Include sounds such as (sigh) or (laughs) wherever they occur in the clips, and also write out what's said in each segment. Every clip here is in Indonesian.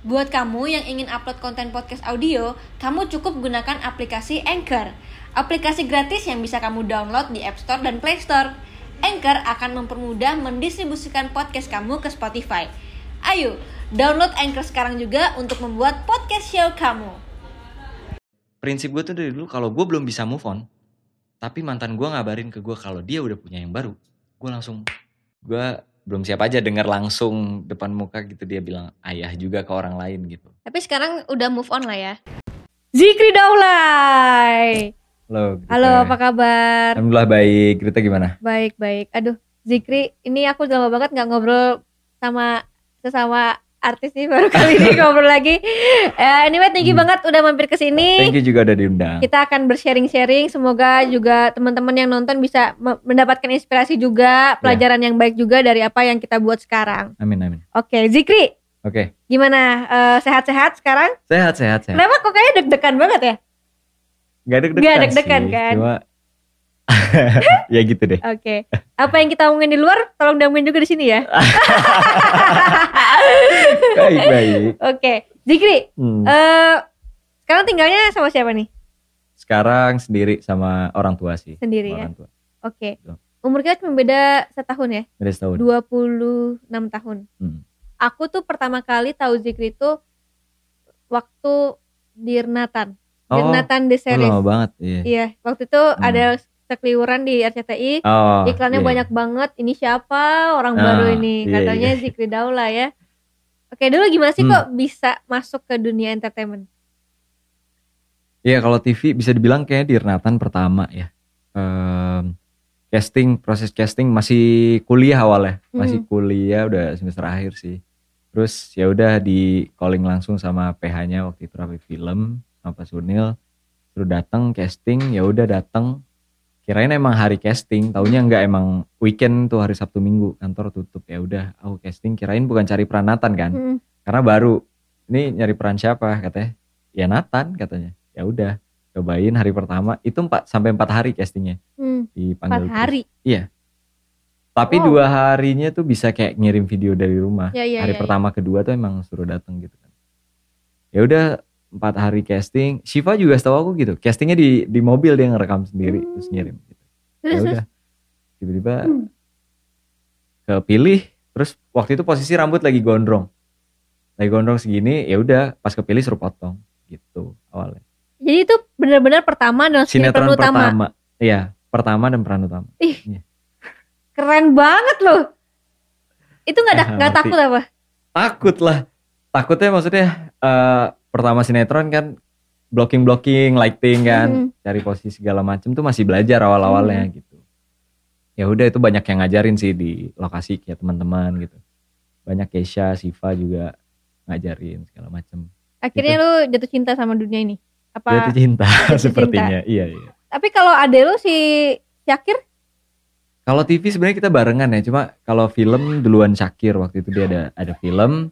Buat kamu yang ingin upload konten podcast audio, kamu cukup gunakan aplikasi Anchor. Aplikasi gratis yang bisa kamu download di App Store dan Play Store. Anchor akan mempermudah mendistribusikan podcast kamu ke Spotify. Ayo, download Anchor sekarang juga untuk membuat podcast show kamu. prinsip gue tuh dari dulu kalau gue belum bisa move on tapi mantan gue ngabarin ke gue kalau dia udah punya yang baru gue langsung gue belum siap aja denger langsung depan muka gitu dia bilang ayah juga ke orang lain gitu Tapi sekarang udah move on lah ya. Zikri Daulay. halo Grita. Halo, apa kabar? alhamdulillah baik Grita gimana Baik, baik. Aduh, Zikri, ini aku udah lama banget nggak ngobrol sama sesama artis nih baru kali ini ngobrol lagi. Eh, anyway, thank you Hmm. banget udah mampir ke sini. thank you juga udah diundang Kita akan bersharing-sharing. Semoga juga teman-teman yang nonton bisa me- mendapatkan inspirasi juga, pelajaran yang baik juga dari apa yang kita buat sekarang. amin amin Oke, Zikri, oke gimana? Eh, sehat-sehat sekarang? sehat sehat sehat Kenapa kok kayaknya deg-degan banget ya? Gak deg-degan Nggak deg-degan, kan? cuma (laughs) ya gitu deh Oke. Apa yang kita omongin di luar, tolong diomongin juga di sini ya. (laughs) baik baik Oke, Zikri, Hmm. eh sekarang tinggalnya sama siapa nih? sekarang sendiri sama orang tua sih Sendiri Sama ya. orang tua Oke. Umur kita cuma beda setahun ya, beda setahun 26 tahun. Hmm. Aku tuh pertama kali tahu Zikri itu waktu Dirnatan. oh Dirnatan The oh, Series. lama banget iya Iya, waktu itu ada sekeliuran di RCTI. Oh, Iklannya iya. banyak banget. Ini siapa orang Ah, baru ini? iya, Katanya iya. Zikri Daula ya. Oke, dulu gimana sih Hmm. kok bisa masuk ke dunia entertainment? Iya kalau TV bisa dibilang kayak di Renatan pertama ya. Em, casting proses casting masih kuliah awalnya, masih Hmm. kuliah udah semester akhir sih. Terus ya udah di calling langsung sama PH-nya waktu itu Rapi Film sama Pak Sunil. Terus datang casting, ya udah datang. Kirain emang hari casting, taunya enggak emang weekend tuh hari Sabtu Minggu kantor tutup. Ya udah aku casting kirain bukan cari peran Nathan kan? Hmm. karena baru ini nyari peran siapa? katanya. Ya Nathan katanya. Ya udah cobain hari pertama. Itu 4 sampai empat hari castingnya. Hmm. dipanggil Empat terus. hari. tapi Wow. dua harinya tuh bisa kayak ngirim video dari rumah. Ya, ya, hari ya, pertama kedua tuh emang suruh datang gitu kan. Ya udah empat hari casting. Shiva juga setahu aku gitu. Castingnya di di mobil dia ngerekam sendiri Hmm. terus ngirim ya (laughs) udah. Tiba-tiba Hmm. kepilih terus waktu itu posisi rambut lagi gondrong. Lagi gondrong segini ya udah pas kepilih suruh potong gitu awalnya. Jadi itu benar-benar pertama dan sinetron, sinetron utama. pertama. Iya pertama dan peran utama. Keren banget loh. Itu nggak ada (laughs) nggak takut apa? takut lah. Takutnya maksudnya eh, pertama sinetron kan blocking blocking lighting kan. Hmm. cari posisi segala macem tuh masih belajar awal awalnya gitu. Ya udah itu banyak yang ngajarin sih di lokasi kayak teman-teman gitu. Banyak Keisha Siva juga ngajarin segala macem. Akhirnya lu jatuh cinta sama dunia ini. Apa? jatuh cinta Jatuh (laughs) sepertinya. Iya iya. Tapi kalau ade lu si Syakir, Kalau TV sebenarnya kita barengan ya, cuma kalau film duluan Syakir. Waktu itu dia ada ada film.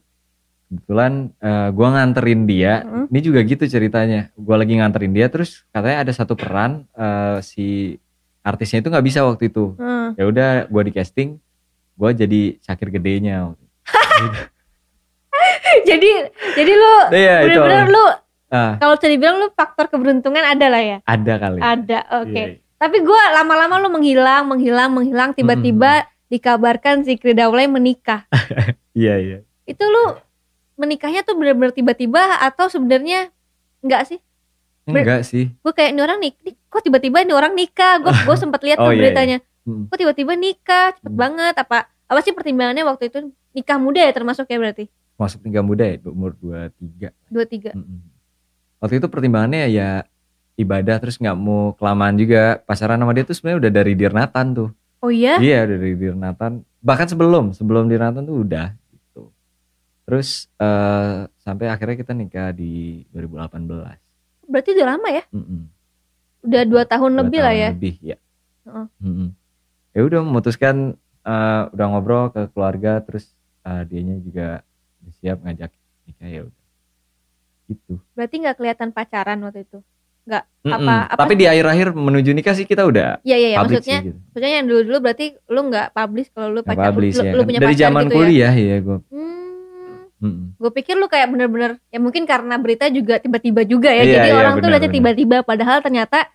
Kebetulan eh, gua nganterin dia. Mm. Ini juga gitu ceritanya. Gua lagi nganterin dia terus katanya ada satu peran eh, si artisnya itu nggak bisa waktu itu. hmm. Ya udah gua di casting, gua jadi Syakir gedenya. (laughs) jadi jadi lu Iya itu. benar-benar lu Ah, kalau bisa dibilang lu faktor keberuntungan ada lah ya. ada kali. Ada, oke. Iya. Tapi gua lama-lama lu menghilang, menghilang, menghilang, tiba-tiba dikabarkan Zikri Daulay menikah. (laughs) Iya iya. Itu lu menikahnya tuh benar-benar tiba-tiba atau sebenarnya enggak sih? Ber- Enggak sih. Gue kayak ini orang nik- kok tiba-tiba ini orang nikah? Gue gue (laughs) sempat lihat Oh, tuh iya, beritanya. Hmm. Kok tiba-tiba nikah? Cepet Hmm. banget apa? Apa sih pertimbangannya waktu itu nikah muda ya termasuk ya berarti? Masuk tinggal muda ya umur 23. Dua tiga. Mm-mm. Waktu itu pertimbangannya ya ibadah terus nggak mau kelamaan juga pacaran sama dia tuh sebenarnya udah dari Dirnatan tuh. Oh iya? Iya dari Dirnatan. Bahkan sebelum sebelum Dirnatan tuh udah. Terus eh sampai akhirnya kita nikah di 2018. Berarti udah lama ya? Mm-mm. Udah dua tahun Dua lebih lah tahun ya? Lebih ya. Heeh. Mm-mm. Ya udah memutuskan eh, udah ngobrol ke keluarga terus eh, dianya juga siap ngajak nikah ya udah. Gitu. Berarti nggak kelihatan pacaran waktu itu? Nggak? Mm-mm. Apa- apa- Tapi di akhir-akhir menuju nikah sih kita udah Iya iya public Maksudnya, sih gitu. maksudnya yang dulu dulu berarti lu nggak publish kalau lu pacar, publish lu, ya. lu kan. punya Dari pacar zaman gitu ya? kuliah ya gue. Hmm. Mm-mm. Gue pikir lu kayak bener-bener ya mungkin karena berita juga tiba-tiba juga ya. Iya, Jadi iya, orang tuh benar, lihatnya tiba-tiba padahal ternyata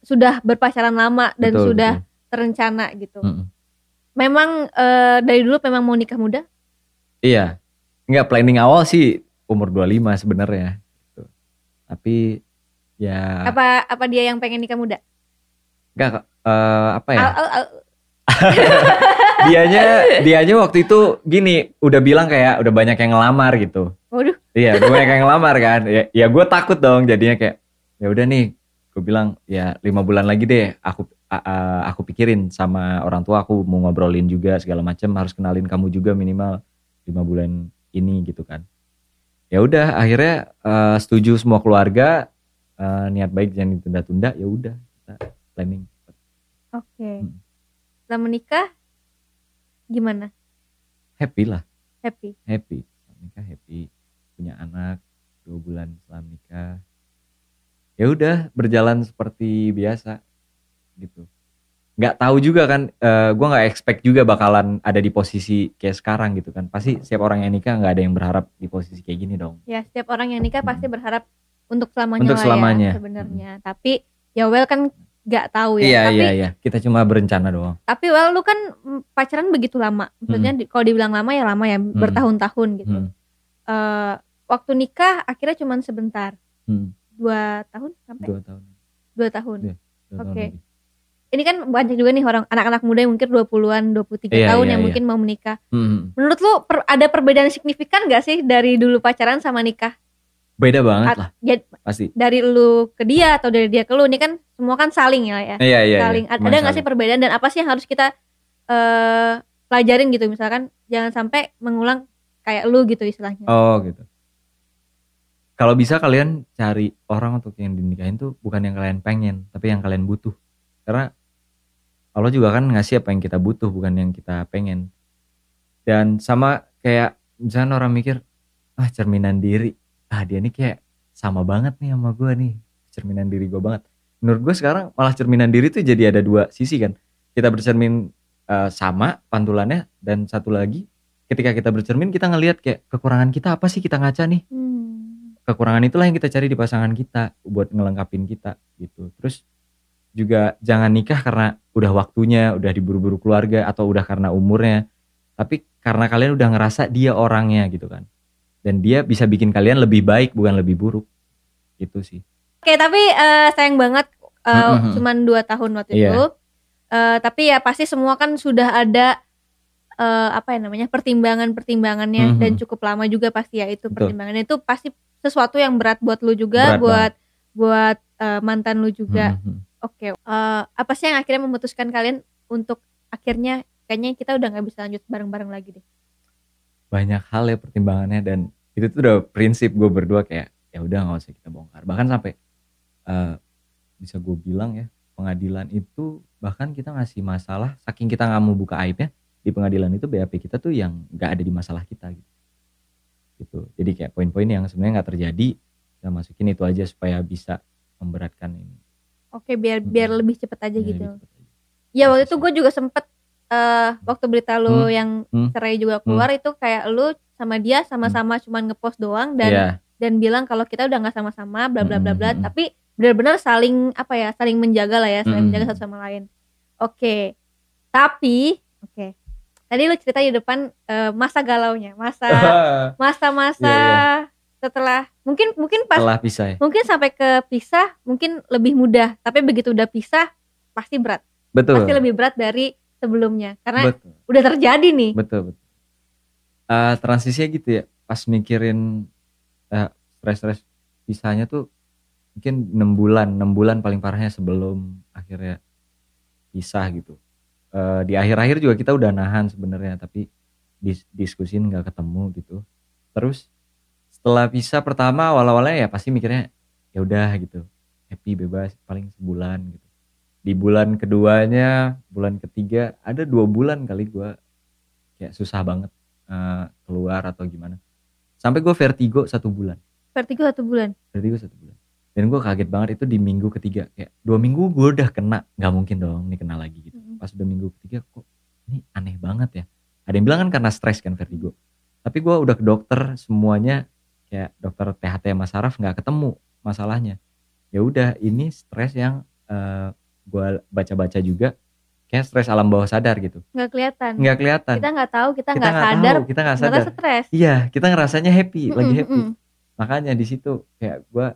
sudah berpacaran lama dan Betul, sudah betul. terencana gitu. Mm-mm. Memang eh, dari dulu memang mau nikah muda? Iya. Enggak planning awal sih umur 25 sebenarnya. Gitu. Tapi ya Apa apa dia yang pengen nikah muda? enggak eh, apa ya? Al- al- al- (laughs) dianya dianya waktu itu gini, udah bilang kayak udah banyak yang ngelamar gitu. Waduh, Iya, udah banyak yang ngelamar kan. Ya, ya gue takut dong jadinya kayak ya udah nih, gue bilang ya lima bulan lagi deh. Aku a- aku pikirin sama orang tua aku mau ngobrolin juga segala macam harus kenalin kamu juga minimal lima bulan ini gitu kan. Ya udah akhirnya eh, setuju semua keluarga eh, niat baik jangan ditunda-tunda ya udah kita planning oke. Hmm. Setelah menikah gimana? happy lah Happy. happy nikah happy punya anak dua bulan setelah nikah ya udah berjalan seperti biasa gitu nggak tahu juga kan eh gue nggak expect juga bakalan ada di posisi kayak sekarang gitu kan pasti setiap orang yang nikah nggak ada yang berharap di posisi kayak gini dong Ya setiap orang yang nikah pasti Hmm. berharap untuk selamanya Untuk lah selamanya. ya sebenarnya. Tapi ya well kan nggak tahu ya. iya tapi iya iya kita cuma berencana doang tapi well lu kan pacaran begitu lama. Maksudnya di- kalau dibilang lama ya lama ya bertahun-tahun gitu. Hmm, Eh, waktu nikah akhirnya cuma sebentar. hmm, Dua tahun sampai dua tahun dua tahun. Tahun Oke. lebih. Ini kan banyak juga nih orang anak-anak muda yang mungkin 20-an, 23 Iya, tahun iya, yang iya. mungkin mau menikah. Hmm, Menurut lu per- ada perbedaan signifikan gak sih dari dulu pacaran sama nikah? Beda banget At- lah ya, pasti dari lu ke dia atau dari dia ke lu ini kan semua kan saling ya ya. iya iya saling. iya. Ada nggak sih perbedaan dan apa sih yang harus kita eh pelajarin gitu misalkan jangan sampai mengulang kayak lu gitu istilahnya. Oh gitu. Kalau bisa kalian cari orang untuk yang dinikahin tuh bukan yang kalian pengen, tapi yang kalian butuh. Karena Allah juga kan ngasih apa yang kita butuh, bukan yang kita pengen. Dan sama kayak misalnya orang mikir, ah cerminan diri, ah dia nih kayak sama banget nih sama gue nih, cerminan diri gue banget. Menurut gue sekarang malah cerminan diri tuh jadi ada dua sisi kan. Kita bercermin eh, sama pantulannya dan satu lagi ketika kita bercermin kita ngelihat kayak kekurangan kita apa sih kita ngaca nih Hmm. kekurangan itulah yang kita cari di pasangan kita buat ngelengkapin kita gitu terus juga jangan nikah karena udah waktunya udah diburu-buru keluarga atau udah karena umurnya tapi karena kalian udah ngerasa dia orangnya gitu kan dan dia bisa bikin kalian lebih baik bukan lebih buruk gitu sih Oke tapi eh, sayang banget eh, Mm-mm. cuman dua tahun waktu Iya. itu. Eh, tapi ya pasti semua kan sudah ada eh, apa ya namanya pertimbangan-pertimbangannya Mhm. dan cukup lama juga pasti ya itu Betul. pertimbangannya itu pasti sesuatu yang berat buat lu juga Berat buat buat eh, mantan lu juga. Mhm. Oke, eh, apa sih yang akhirnya memutuskan kalian untuk akhirnya kayaknya kita udah nggak bisa lanjut bareng-bareng lagi deh. Banyak hal ya pertimbangannya dan itu tuh udah prinsip gue berdua kayak ya udah nggak usah kita bongkar. Bahkan sampai eh, bisa gue bilang ya pengadilan itu bahkan kita ngasih masalah saking kita nggak mau buka aibnya di pengadilan itu BAP kita tuh yang nggak ada di masalah kita gitu. Gitu. Jadi kayak poin-poin yang sebenarnya nggak terjadi kita masukin itu aja supaya bisa memberatkan ini. Oke, biar biar lebih cepet aja Ya, gitu. cepet aja. Ya waktu itu gue juga sempet eh waktu berita lu Hmm. yang Hmm. cerai juga keluar itu kayak lu sama dia sama-sama cuman ngepost doang dan Iya, dan bilang kalau kita udah nggak sama-sama bla bla bla bla Hmm, hmm, hmm. tapi benar-benar saling apa ya saling menjaga lah ya saling Hmm. menjaga satu sama lain. Oke. Tapi oke. Tadi lu cerita di depan eh, masa galaunya, masa (laughs) masa-masa Iya, setelah mungkin mungkin pas setelah pisah ya mungkin sampai ke pisah mungkin lebih mudah tapi begitu udah pisah pasti berat betul pasti lebih berat dari sebelumnya. Karena betul. udah terjadi nih. Betul betul. Eh, transisinya gitu ya pas mikirin eh, stres-stres pisahnya tuh mungkin enam bulan enam bulan paling parahnya sebelum akhirnya pisah gitu. Eh, di akhir-akhir juga kita udah nahan sebenarnya tapi dis diskusin nggak ketemu gitu. Terus setelah pisah pertama awal-awalnya ya pasti mikirnya ya udah gitu. Happy bebas paling sebulan gitu di bulan keduanya bulan ketiga ada dua bulan kali gua kayak susah banget eh, keluar atau gimana. Sampai gue vertigo satu bulan. Vertigo satu bulan? Vertigo satu bulan. Dan gue kaget banget itu di minggu ketiga. Kayak dua minggu gue udah kena. Nggak mungkin dong nih kena lagi gitu. Mhm. pas udah minggu ketiga kok ini aneh banget ya? Ada yang bilang kan karena stres kan vertigo. Tapi gue udah ke dokter semuanya kayak dokter THT Mas Saraf nggak ketemu masalahnya. Ya udah ini stres yang eh, gue baca-baca juga kayak stres alam bawah sadar gitu. Nggak kelihatan. Nggak kelihatan. Kita nggak tahu kita nggak sadar tahu kita nggak sadar. stres. Iya kita ngerasanya happy lagi Mm-mm, happy. mm-mm. makanya di situ kayak gue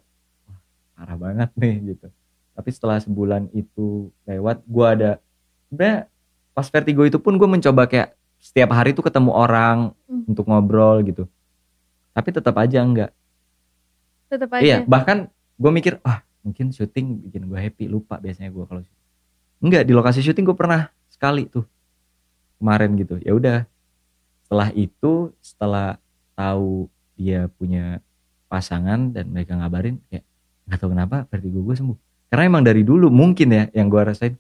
parah banget nih gitu. Tapi setelah sebulan itu lewat gue ada sebenarnya pas vertigo itu pun gue mencoba kayak setiap hari tuh ketemu orang Hmm. untuk ngobrol gitu. Tapi tetap aja enggak tetap aja. iya bahkan gue mikir wah mungkin syuting bikin gue happy lupa biasanya gue kalau syuting. enggak di lokasi syuting gue pernah sekali tuh kemarin gitu ya udah setelah itu setelah tahu dia punya pasangan dan mereka ngabarin kayak nggak tahu kenapa vertigo gue sembuh karena emang dari dulu mungkin ya yang gue rasain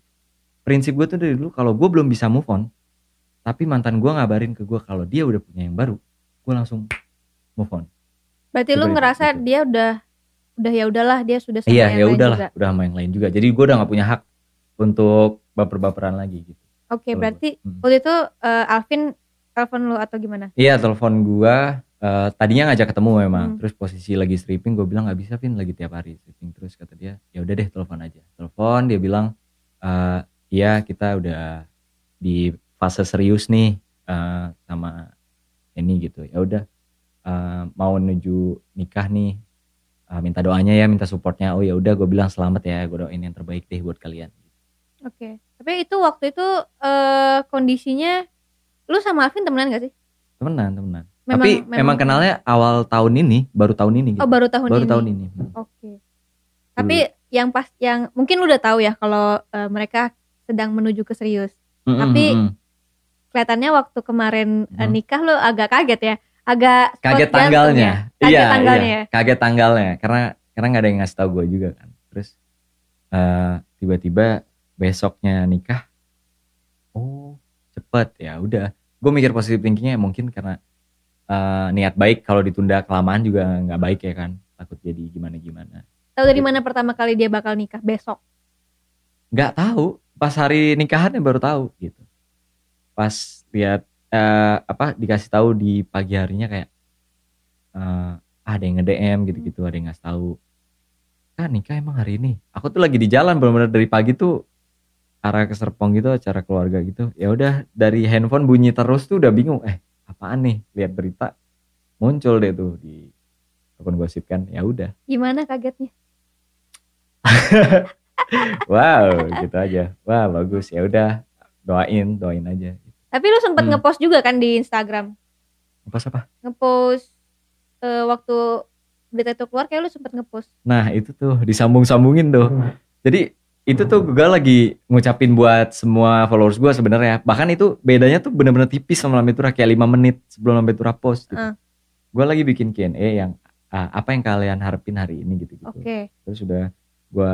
prinsip gue tuh dari dulu kalau gue belum bisa move on tapi mantan gue ngabarin ke gue kalau dia udah punya yang baru gue langsung move on berarti lu ngerasa itu. dia udah udah ya udahlah dia sudah sama iya yang ya lain udahlah juga. udah sama yang lain juga. Jadi gue udah nggak punya hak untuk baper-baperan lagi gitu. Oke Kalau berarti Hmm. waktu itu eh, Alvin telepon lu atau gimana? Iya telepon gue eh, tadinya ngajak ketemu memang. Hmm. terus posisi lagi stripping gue bilang nggak bisa Vin lagi tiap hari stripping. Terus kata dia ya udah deh telepon aja. Telepon dia bilang eh, iya kita udah di fase serius nih eh, sama ini gitu. Ya udah eh, mau menuju nikah nih eh, minta doanya ya minta supportnya. Oh ya udah gue bilang selamat ya gue doain yang terbaik deh buat kalian. Oke tapi itu waktu itu eh, kondisinya lu sama Alvin temenan gak sih? Temenan temenan. Memang- tapi memang- memang kenalnya awal tahun ini baru tahun ini gitu. Oh baru tahun baru ini. tahun ini. Oke. Tapi yang pas yang mungkin lu udah tahu ya kalau eh, mereka sedang menuju ke serius. Mm, mm, Tapi- mm, mm. kelihatannya waktu kemarin eh, Hmm. nikah lu agak kaget ya agak kaget tanggalnya. ya? kaget iya tanggalnya iya ya? kaget tanggalnya. Karena karena nggak ada yang ngasih tahu gue juga kan. Terus eh, tiba-tiba besoknya nikah oh cepet. Ya udah. Gue mikir positif thinkingnya mungkin karena eh, niat baik kalau ditunda kelamaan juga nggak baik ya kan. Takut jadi gimana gimana tahu dari mana pertama kali dia bakal nikah? Besok? Nggak tahu. Pas hari nikahannya baru tahu gitu. Pas lihat eh, apa dikasih tahu di pagi harinya kayak eh, ada yang nge DM gitu-gitu ada yang ngasih tahu. Kan nikah emang hari ini? Aku tuh lagi di jalan benar-benar dari pagi tuh arah ke Serpong gitu acara keluarga gitu. Ya udah dari handphone bunyi terus tuh udah bingung eh apaan nih? Lihat berita muncul deh tuh di akun gosip kan ya udah. Gimana kagetnya? (laughs) Wow gitu aja. Wah bagus. Ya udah doain doain aja tapi lu sempet Hmm. ngepost juga kan di Instagram? Apa apa? Ngepost eh, waktu berita itu keluar kayak lu sempet ngepost. Nah itu tuh disambung-sambungin tuh. Jadi itu tuh gue lagi ngucapin buat semua followers gue sebenarnya. Bahkan itu bedanya tuh bener-bener tipis sama Lambe Tura kayak 5 menit sebelum Lambe Tura post gitu. Ah. gue lagi bikin Q&A yang ah, apa yang kalian harapin hari ini? gitu gitu oke. Terus udah gue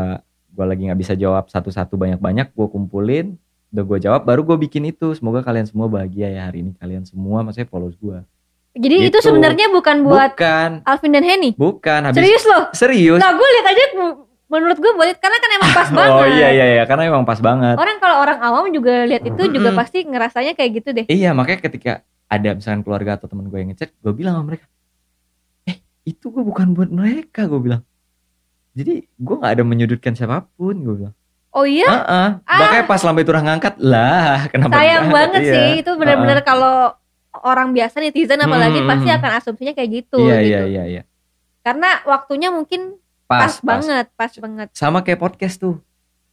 gua lagi nggak bisa jawab satu-satu banyak-banyak gue kumpulin udah gue jawab baru gue bikin itu. Semoga kalian semua bahagia ya hari ini kalian semua maksudnya followers gue jadi itu Gitu. sebenarnya bukan buat bukan. Alvin dan Henny? Bukan habis serius loh? Serius. Nah gue lihat aja menurut gue buat karena kan emang pas (laughs) banget. oh iya iya iya. Karena emang pas banget. Orang kalau orang awam juga lihat itu juga pasti ngerasanya kayak gitu deh. Iya makanya ketika ada misalkan keluarga atau teman gue yang ngechat, gue bilang sama mereka, eh itu gue bukan buat mereka, gue bilang. Jadi gue nggak ada menyudutkan siapa pun, gue bilang. Oh iya Heeh. Ah. Makanya pas lambe turah ngangkat, lah kenapa? sayang banget Iya. sih itu benar-benar kalau orang biasa netizen apalagi Hmm, pasti hmm, akan asumsinya kayak gitu Iya gitu iya iya iya. karena waktunya mungkin pas, Pas, pas. banget pas banget Sama kayak podcast tuh.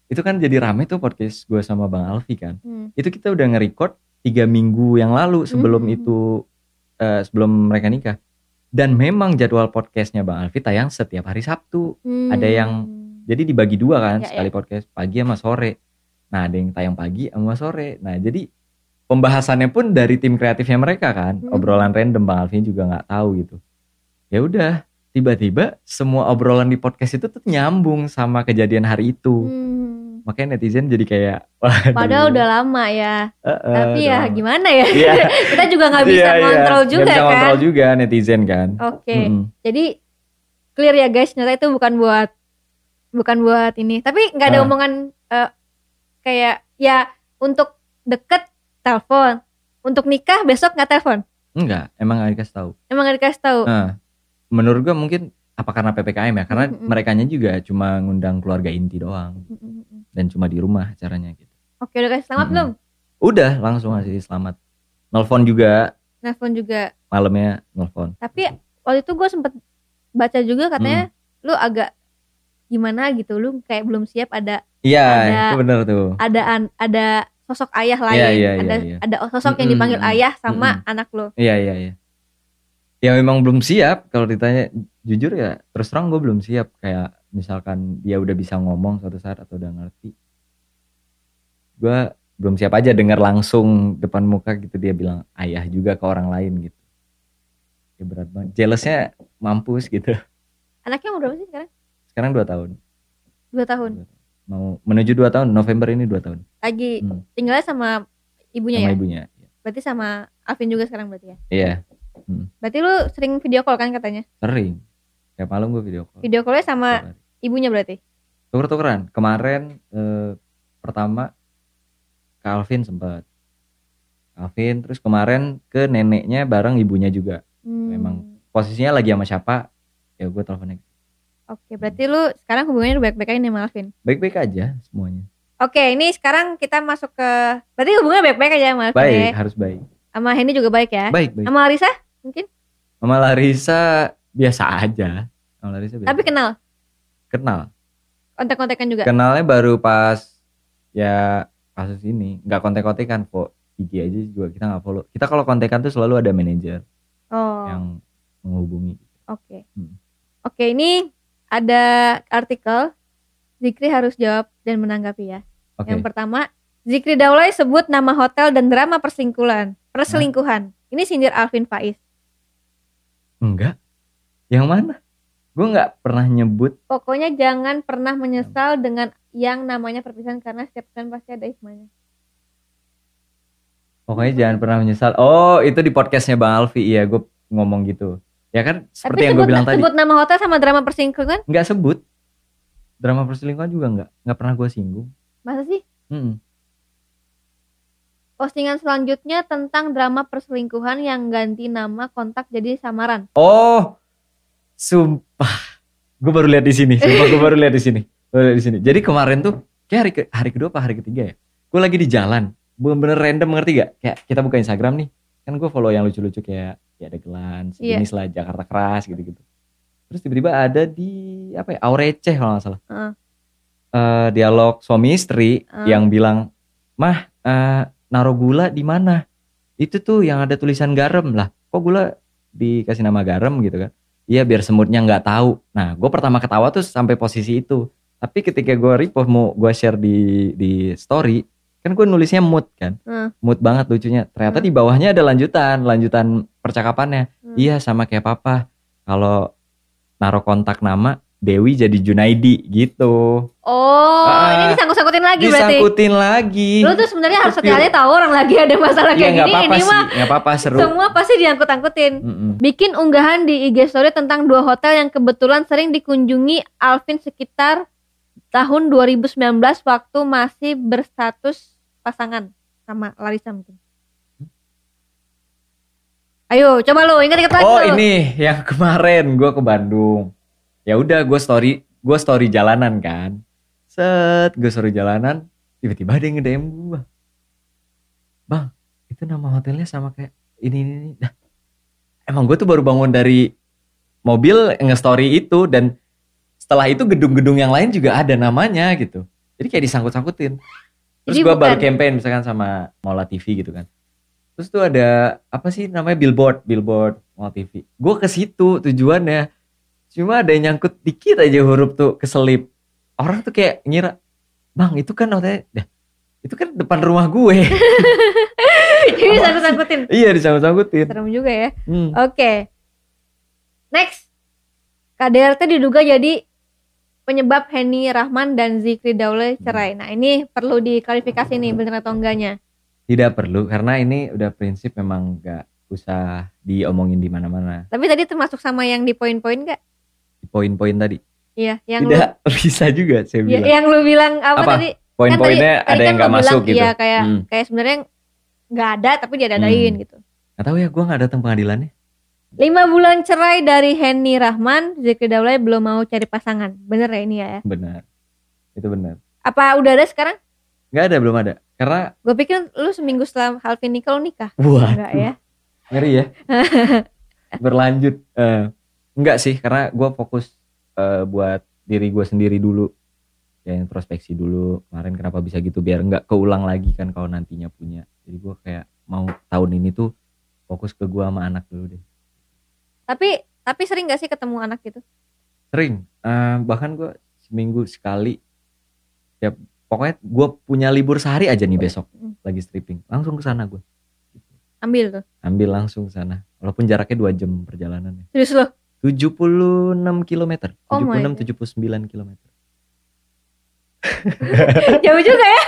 Itu kan jadi rame tuh podcast gue sama Bang Alfi kan. Hmm. Itu kita udah nge-record tiga minggu yang lalu sebelum Hmm. itu eh, sebelum mereka nikah. Dan memang jadwal podcastnya Bang Alfi tayang setiap hari Sabtu. Ada yang- Jadi dibagi dua kan, Ya, sekali podcast pagi sama sore. Nah, ada yang tayang pagi sama sore. Nah, jadi pembahasannya pun dari tim kreatifnya mereka kan, Hmm. obrolan random Bang Alvin juga nggak tahu gitu. Ya udah, tiba-tiba semua obrolan di podcast itu tuh nyambung sama kejadian hari itu. Hmm. Makanya netizen jadi kayak, (laughs) waduh. padahal udah lama ya eh, eh, tapi ya lama. gimana ya Iya. (laughs) kita juga nggak bisa Iya, iya. kontrol Nggak juga bisa kan kontrol juga netizen kan. oke Mm-mm. jadi clear ya guys ternyata itu bukan buat bukan buat ini tapi nggak ada Ah. omongan eh, kayak ya untuk deket telepon untuk nikah besok nggak telepon Enggak, emang gak dikasih tahu. Emang gak dikasih tahu? Nah, menurut gua mungkin apa karena PPKM ya? Karena Mm-mm. merekanya juga cuma ngundang keluarga inti doang Mm-mm. dan cuma di rumah acaranya gitu. Oke udah kasih selamat Mm-mm. belum? Udah langsung ngasih selamat. Nelfon juga Nelfon juga. malamnya nelfon. Tapi waktu itu gue sempet baca juga katanya Hmm. lu agak gimana gitu lu kayak belum siap ada Iya, Ada- itu bener tuh. ada an- ada sosok ayah lain Iya, iya, ada iya, iya. ada sosok yang dipanggil ayah sama Mm-mm. anak lo Iya, iya, iya. Ya memang belum siap kalau ditanya jujur ya terus terang gue belum siap kayak misalkan dia udah bisa ngomong suatu saat atau udah ngerti gue belum siap aja dengar langsung depan muka gitu dia bilang ayah juga ke orang lain gitu ya berat banget jealousnya mampus gitu anaknya umur berapa sih sekarang sekarang dua tahun. Dua tahun. Mau menuju dua tahun November ini dua tahun. Lagi Hmm. tinggalnya sama ibunya sama ya? ibunya. Berarti sama Alvin juga sekarang berarti ya? Iya. Berarti lu sering video call kan katanya? Sering. Kayak malam gue video call. Video callnya sama ibunya berarti? Tuker-tukeran. Kemarin eh, pertama ke Alvin sempat Alvin terus kemarin ke neneknya bareng ibunya juga. Hmm. Memang. posisinya lagi sama siapa? Ya gue teleponnya oke berarti lu sekarang hubungannya baik-baik aja nih sama Alvin? Baik-baik aja semuanya. Oke ini sekarang kita masuk ke berarti hubungannya baik-baik aja sama Alvin baik ya? harus baik. Sama Henny juga baik ya? Baik baik. Sama Larissa mungkin? Sama Larissa biasa aja. Sama Larissa biasa tapi kenal? Kenal. Kontak-kontakan juga? Kenalnya baru pas ya kasus ini. Nggak kontek-kontekan kok IG aja juga kita nggak follow. Kita kalau kontekan tuh selalu ada manajer oh. yang menghubungi. Oke. Hmm. Oke, ini ada artikel Zikri harus jawab dan menanggapi ya. oke Yang pertama, Zikri Daulay sebut nama hotel dan drama perselingkuhan. Perselingkuhan. Ini sindir Alvin Faiz. enggak yang mana gue nggak pernah nyebut Pokoknya jangan pernah menyesal dengan yang namanya perpisahan karena setiap kan pasti ada hikmahnya. Pokoknya jangan pernah menyesal. Oh, itu di podcastnya Bang Alfi. Iya, gue ngomong gitu. Ya kan, seperti yang gue sebut, bilang tadi. sebut nama hotel sama drama perselingkuhan Nggak sebut. Drama perselingkuhan juga nggak. Nggak pernah gue singgung. masa sih? Mm-mm. Postingan selanjutnya tentang drama perselingkuhan yang ganti nama kontak jadi samaran. Oh, sumpah. Gue baru lihat di sini. Sumpah, gue baru lihat di sini. Baru lihat di sini. Jadi kemarin tuh, kayak hari, ke, hari kedua apa hari ketiga ya? Gue lagi di jalan. Bener-bener random, ngerti gak? Kayak kita buka Instagram nih. Kan gue follow yang lucu-lucu kayak, ada gelan, Iya. sejenis lah, Jakarta Keras gitu-gitu. Terus tiba-tiba ada di, apa ya, Aureceh kalau nggak salah. Heeh. Eh, dialog suami istri Heeh. yang bilang, mah, eh, naruh gula di mana? Itu tuh yang ada tulisan garam lah. Kok gula dikasih nama garam gitu kan? Iya biar semutnya nggak tahu. Nah, gue pertama ketawa tuh sampai posisi itu. Tapi ketika gue repost mau gue share di di story, kan gue nulisnya mood kan, Hmm. mood banget lucunya. Ternyata Hmm. di bawahnya ada lanjutan, lanjutan percakapannya. Hmm. Iya sama kayak papa. Kalau naruh kontak nama Dewi jadi Junaidi gitu. Oh, Ah, ini disangkut-sangkutin lagi berarti. Disangkutin lagi. Lu tuh sebenarnya harus hati-hati tahu orang lagi ada masalah Iya kayak gini. apa-apa Ini sih, mah apa-apa seru. semua pasti diangkut-angkutin. Mm-mm. Bikin unggahan di IG story tentang dua hotel yang kebetulan sering dikunjungi Alvin sekitar tahun 2019 waktu masih berstatus pasangan sama Larissa mungkin. Ayo, coba lu ingat-ingat lagi Oh lu. ini yang kemarin gue ke Bandung. Ya udah gue story, gue story jalanan kan. Set, gue story jalanan, tiba-tiba ada yang nge-DM gue. Bang, itu nama hotelnya sama kayak ini ini. ini. Dah, emang gue tuh baru bangun dari mobil nge-story itu dan setelah itu gedung-gedung yang lain juga ada namanya gitu. Jadi kayak disangkut-sangkutin. Terus gue baru campaign misalkan sama Mola TV gitu kan. Terus tuh ada apa sih namanya billboard, billboard Mola TV. Gue ke situ tujuannya. Cuma ada yang nyangkut dikit aja huruf tuh keselip. Orang tuh kayak ngira, bang itu kan hotelnya, dah, itu kan depan rumah gue. (laughs) Jadi disangkut-sangkutin. iya disangkut-sangkutin. Serem juga ya. Hmm. Oke. Next. KDRT diduga jadi penyebab Henny Rahman dan Zikri Daule cerai. Nah, ini perlu diklarifikasi nih bener atau enggaknya. Tidak perlu karena ini udah prinsip memang gak usah diomongin di mana-mana. Tapi tadi termasuk sama yang di poin-poin enggak? Di Poin-poin tadi. Iya, yang lu Tidak (laughs) bisa juga saya ya, bilang. yang lu bilang apa, Apa? tadi? Poin-poinnya kan ada tadi yang kan gak lu masuk bilang, gitu. Iya, kayak Hmm. kayak sebenarnya nggak ada tapi dia dadain Hmm. gitu. Gak tahu ya, gue nggak datang pengadilannya. Lima bulan cerai dari Henny Rahman, Zikri Daulay belum mau cari pasangan. Bener ya ini ya? Benar. Itu benar. Apa udah ada sekarang? Nggak ada, belum ada. Karena Gue pikir lu seminggu setelah Halvin nikah lu nikah. wah, Enggak ya? ngeri ya. (laughs) Berlanjut. Eh, enggak sih, karena gue fokus eh, buat diri gue sendiri dulu. Ya introspeksi dulu. Kemarin kenapa bisa gitu biar nggak keulang lagi kan kalau nantinya punya. Jadi gue kayak mau tahun ini tuh fokus ke gue sama anak dulu deh. Tapi tapi sering gak sih ketemu anak gitu? Sering. Eh, bahkan gue seminggu sekali. Ya pokoknya gue punya libur sehari aja nih besok Hmm. lagi stripping. Langsung ke sana gue. Ambil tuh. Ambil langsung ke sana. Walaupun jaraknya 2 jam perjalanannya. Serius lo? 76 km. Oh my 76 79 km. Jauh juga ya?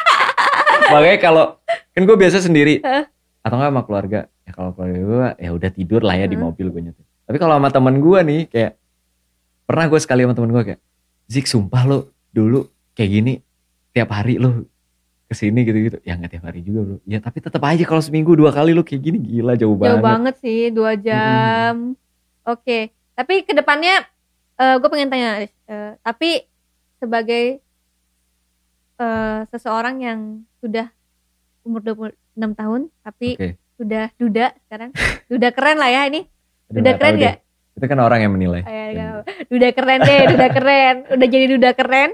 (laughs) Makanya kalau kan gue biasa sendiri atau enggak sama keluarga. Ya kalau keluarga gue ya udah tidur lah ya di Hah? mobil gue nyetir. Tapi kalau sama teman gue nih kayak pernah gue sekali sama teman gue kayak Zik sumpah lo dulu kayak gini tiap hari lo ke sini gitu-gitu ya nggak tiap hari juga bro ya tapi tetap aja kalau seminggu dua kali lo kayak gini gila jauh, Jauh banget banget sih, dua jam. Oke, tapi ke depannya gue pengen tanya. Eh, tapi sebagai eh, seseorang yang sudah umur 26 tahun, tapi oke sudah duda sekarang, duda keren lah ya ini, Aduh, duda keren tahu deh. gak? itu kan orang yang menilai Oh, ya. Duda keren deh, duda keren, udah jadi duda keren.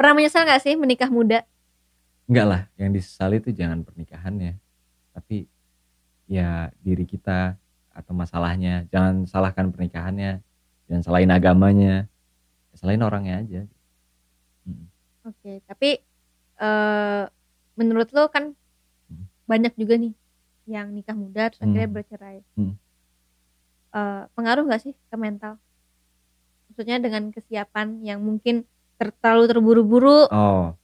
Pernah menyesal gak sih menikah muda? enggak lah yang disesali itu jangan pernikahannya tapi ya diri kita atau masalahnya jangan salahkan pernikahannya jangan salahin agamanya ya salahin orangnya aja Mm. Oke, tapi eh menurut lo kan Hmm. banyak juga nih yang nikah muda terus akhirnya Hmm. bercerai. Hmm. Eh, pengaruh nggak sih ke mental? Maksudnya dengan kesiapan yang mungkin ter- terlalu terburu-buru. oh.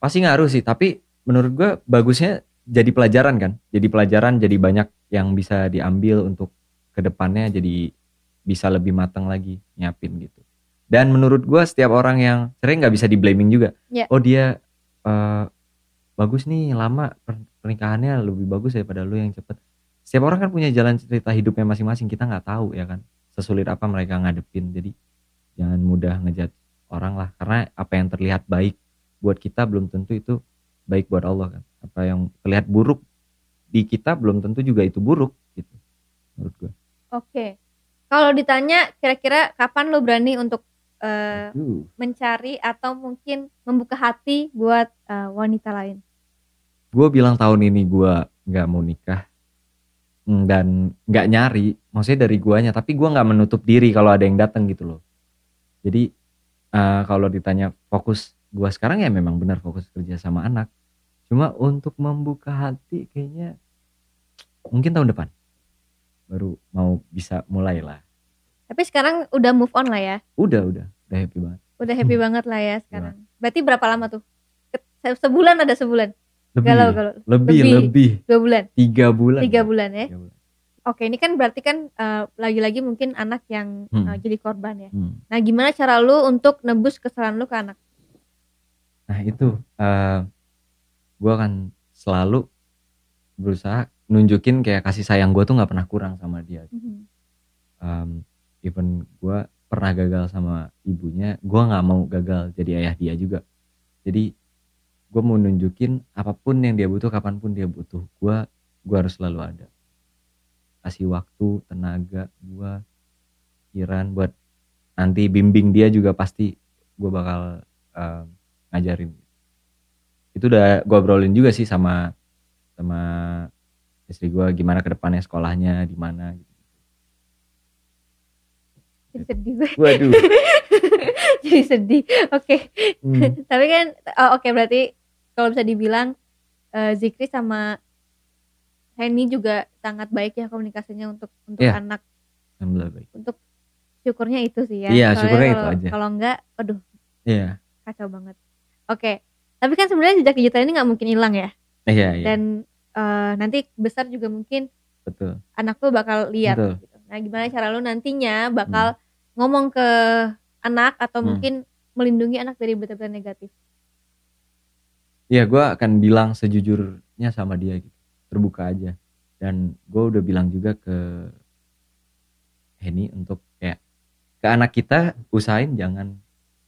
Pasti ngaruh sih tapi menurut gua bagusnya jadi pelajaran kan? Jadi pelajaran jadi banyak yang bisa diambil untuk ke depannya jadi bisa lebih matang lagi nyiapin gitu. Dan menurut gua setiap orang yang sering nggak bisa di blaming juga. Ya. oh dia eh, bagus nih lama per- pernikahannya lebih bagus daripada lu yang cepet. Setiap orang kan punya jalan cerita hidupnya masing-masing kita nggak tahu ya kan? Sesulit apa mereka ngadepin. Jadi jangan mudah ngejat orang lah. Karena apa yang terlihat baik buat kita belum tentu itu baik buat Allah kan. Apa yang terlihat buruk di kita belum tentu juga itu buruk gitu menurut gua. Oke. Kalau ditanya kira-kira kapan lo berani untuk Uh, mencari atau mungkin membuka hati buat eh, wanita lain? gue bilang tahun ini gua nggak mau nikah mm, dan nggak nyari. Maksudnya dari guanya tapi gua nggak menutup diri kalau ada yang datang gitu loh. Jadi eh, kalau ditanya fokus gua sekarang ya memang benar fokus kerja sama anak cuma untuk membuka hati kayaknya mungkin tahun depan baru mau bisa mulai lah Tapi sekarang udah move on lah ya. udah udah udah happy banget Udah happy (laughs) banget lah ya sekarang. Berarti berapa lama tuh? Sebulan ada sebulan. lebih Galau galau. lebih Lebih. lebih Dua bulan. tiga bulan Tiga bulan ya. Tiga bulan. Oke, ini kan berarti kan eh, lagi-lagi mungkin anak yang Hmm. eh, jadi korban ya. Hmm. Nah, gimana cara lu untuk nebus kesalahan lu ke anak? Nah itu eh gue akan selalu berusaha nunjukin kayak kasih sayang gue tuh nggak pernah kurang sama dia. Um, even gue pernah gagal sama ibunya, gue nggak mau gagal jadi ayah dia juga. Jadi gue mau nunjukin apa pun yang dia butuh, kapan pun dia butuh, gue gue harus selalu ada. Kasih waktu, tenaga, gue pikiran buat nanti bimbing dia juga pasti gue bakal um, ngajarin itu udah gue obrolin juga sih sama sama istri gue gimana ke depannya sekolahnya di mana gitu. Jadi sedih gue. Waduh. (laughs) jadi sedih. Oke. Hmm. Tapi kan oh, oke berarti kalau bisa dibilang eh, Zikri sama Henny juga sangat baik ya komunikasinya untuk untuk Iya. anak. Alhamdulillah baik. Untuk syukurnya itu sih ya. Iya, syukurnya itu kalau- aja. Kalau enggak, aduh Iya. kacau banget. Oke. Tapi kan sebenarnya jejak digital ini nggak mungkin hilang ya. Iya, iya. Dan eh, nanti besar juga mungkin Betul. anak lu bakal lihat. Betul. Gitu. Nah, gimana cara lu nantinya bakal ngomong ke anak atau Hmm. mungkin melindungi anak dari berita-berita negatif. Iya, gue akan bilang sejujurnya sama dia gitu. Terbuka aja. dan gue udah bilang juga ke Henny untuk kayak ke anak kita usahain jangan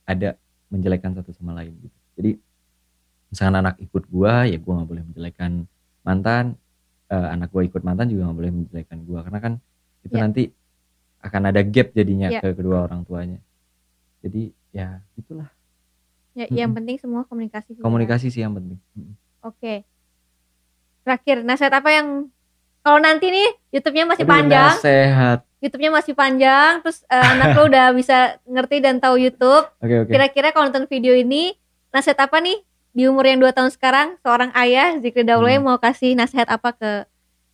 ada menjelekkan satu sama lain gitu jadi misalkan anak ikut gue ya gue nggak boleh menjelekkan mantan eh, anak gue ikut mantan juga nggak boleh menjelekkan gue karena kan itu Ya. nanti akan ada gap jadinya Ya. ke kedua orang tuanya jadi ya itulah Ya, yang penting semua komunikasi. sih, ya. komunikasi sih yang penting Mm. Oke. Terakhir, nasihat apa yang kalau nanti nih YouTube-nya masih Aduh, panjang, nasehat YouTube-nya masih panjang, terus eh, (laughs) anak lo udah bisa ngerti dan tahu YouTube. oke oke Kira-kira kalau nonton video ini, nasihat apa nih di umur yang 2 tahun sekarang, seorang ayah Zikri Daulay Hmm. mau kasih nasihat apa ke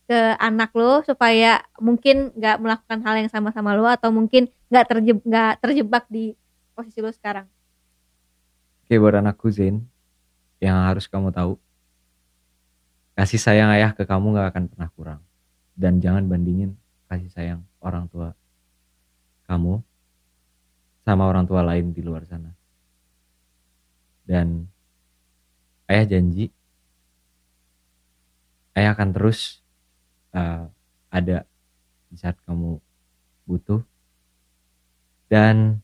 ke anak lo supaya mungkin nggak melakukan hal yang sama sama lo atau mungkin nggak terjebak nggak terjebak di posisi lo sekarang. Oke buat anakku Zain yang harus kamu tahu kasih sayang ayah ke kamu gak akan pernah kurang dan jangan bandingin kasih sayang orang tua kamu sama orang tua lain di luar sana dan ayah janji ayah akan terus uh, ada di saat kamu butuh dan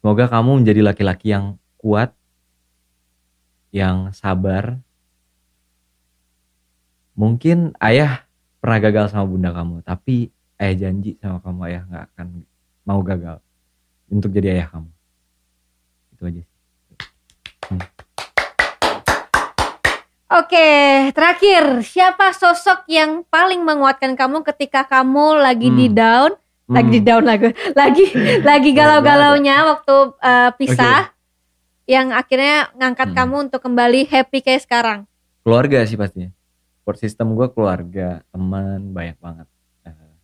semoga kamu menjadi laki-laki yang kuat, yang sabar. Mungkin ayah pernah gagal sama bunda kamu, tapi ayah janji sama kamu ayah nggak akan mau gagal untuk jadi ayah kamu. Itu aja. sih. Oke, terakhir siapa sosok yang paling menguatkan kamu ketika kamu lagi di Hmm. down, lagi di Hmm, down lagi, lagi lagi galau-galaunya waktu uh, pisah, yang akhirnya ngangkat Hmm. kamu untuk kembali happy kayak sekarang. keluarga sih pastinya. Support system gue keluarga, teman banyak banget. Eh,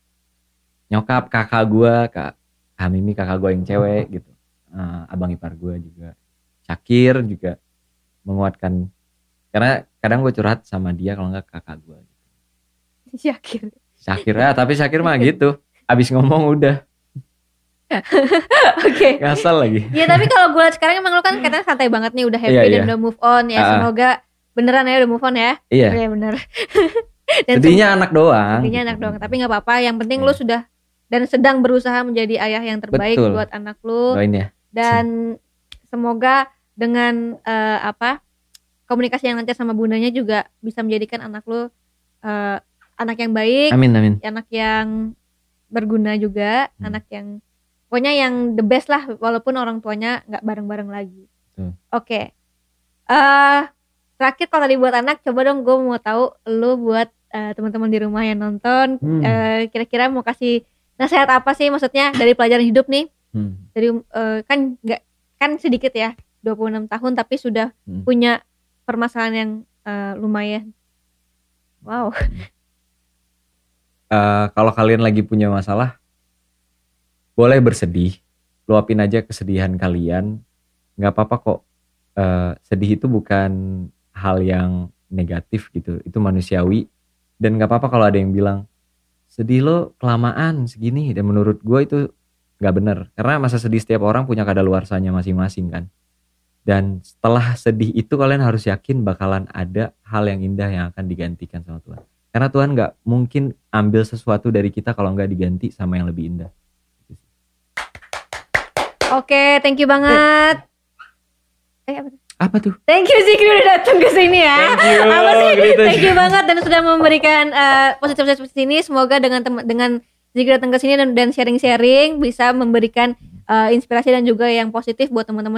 nyokap, kakak gue, kak Hamimi kakak gue yang cewek (laughs) gitu. Eh, abang ipar gue juga. Syakir juga menguatkan. Karena kadang gue curhat sama dia kalau nggak kakak gue. Yakin. Syakir ya, tapi Syakir mah gitu. Abis ngomong udah (laughs) Oke. ngasal lagi. Ya tapi kalau gue sekarang emang lu kan (laughs) katanya santai banget nih udah happy Iya, dan iya. udah move on ya. Ah. Semoga beneran ya udah move on ya. Iya. Iya bener. (laughs) dan Sedihnya anak doang. Sedihnya gitu. anak doang, tapi nggak apa-apa. Yang penting Iya. lu sudah dan sedang berusaha menjadi ayah yang terbaik Betul. buat anak lu Doain ya. dan semoga dengan eh, apa komunikasi yang lancar sama bundanya juga bisa menjadikan anak lu eh, anak yang baik, Amin amin. anak yang berguna juga, Hmm. anak yang pokoknya yang the best lah walaupun orang tuanya nggak bareng-bareng lagi. Oke. eh terakhir kalau tadi buat anak coba dong gue mau tahu lu buat eh, teman-teman di rumah yang nonton Hmm. eh, kira-kira mau kasih nasihat apa sih maksudnya dari pelajaran hidup nih Hmm. dari eh, kan nggak kan sedikit ya 26 tahun tapi sudah Hmm. punya permasalahan yang eh, lumayan wow Eh, kalau kalian lagi punya masalah, boleh bersedih, luapin aja kesedihan kalian. Nggak apa-apa kok. Eh, sedih itu bukan hal yang negatif gitu, itu manusiawi. Dan nggak apa-apa kalau ada yang bilang sedih lo kelamaan segini. Dan menurut gue itu nggak bener, karena masa sedih setiap orang punya kadaluarsanya masing-masing kan. Dan setelah sedih itu kalian harus yakin bakalan ada hal yang indah yang akan digantikan sama Tuhan. Karena Tuhan nggak mungkin ambil sesuatu dari kita kalau nggak diganti sama yang lebih indah. oke thank you banget eh apa tuh? Apa tuh? Thank you Zikri udah datang ke sini ya. Thank you, Apa sih? gitu. Thank you banget dan sudah memberikan eh, positif positif sini. Semoga dengan tem- dengan Zikri datang ke sini dan dan sharing-sharing bisa memberikan eh, inspirasi dan juga yang positif buat teman-teman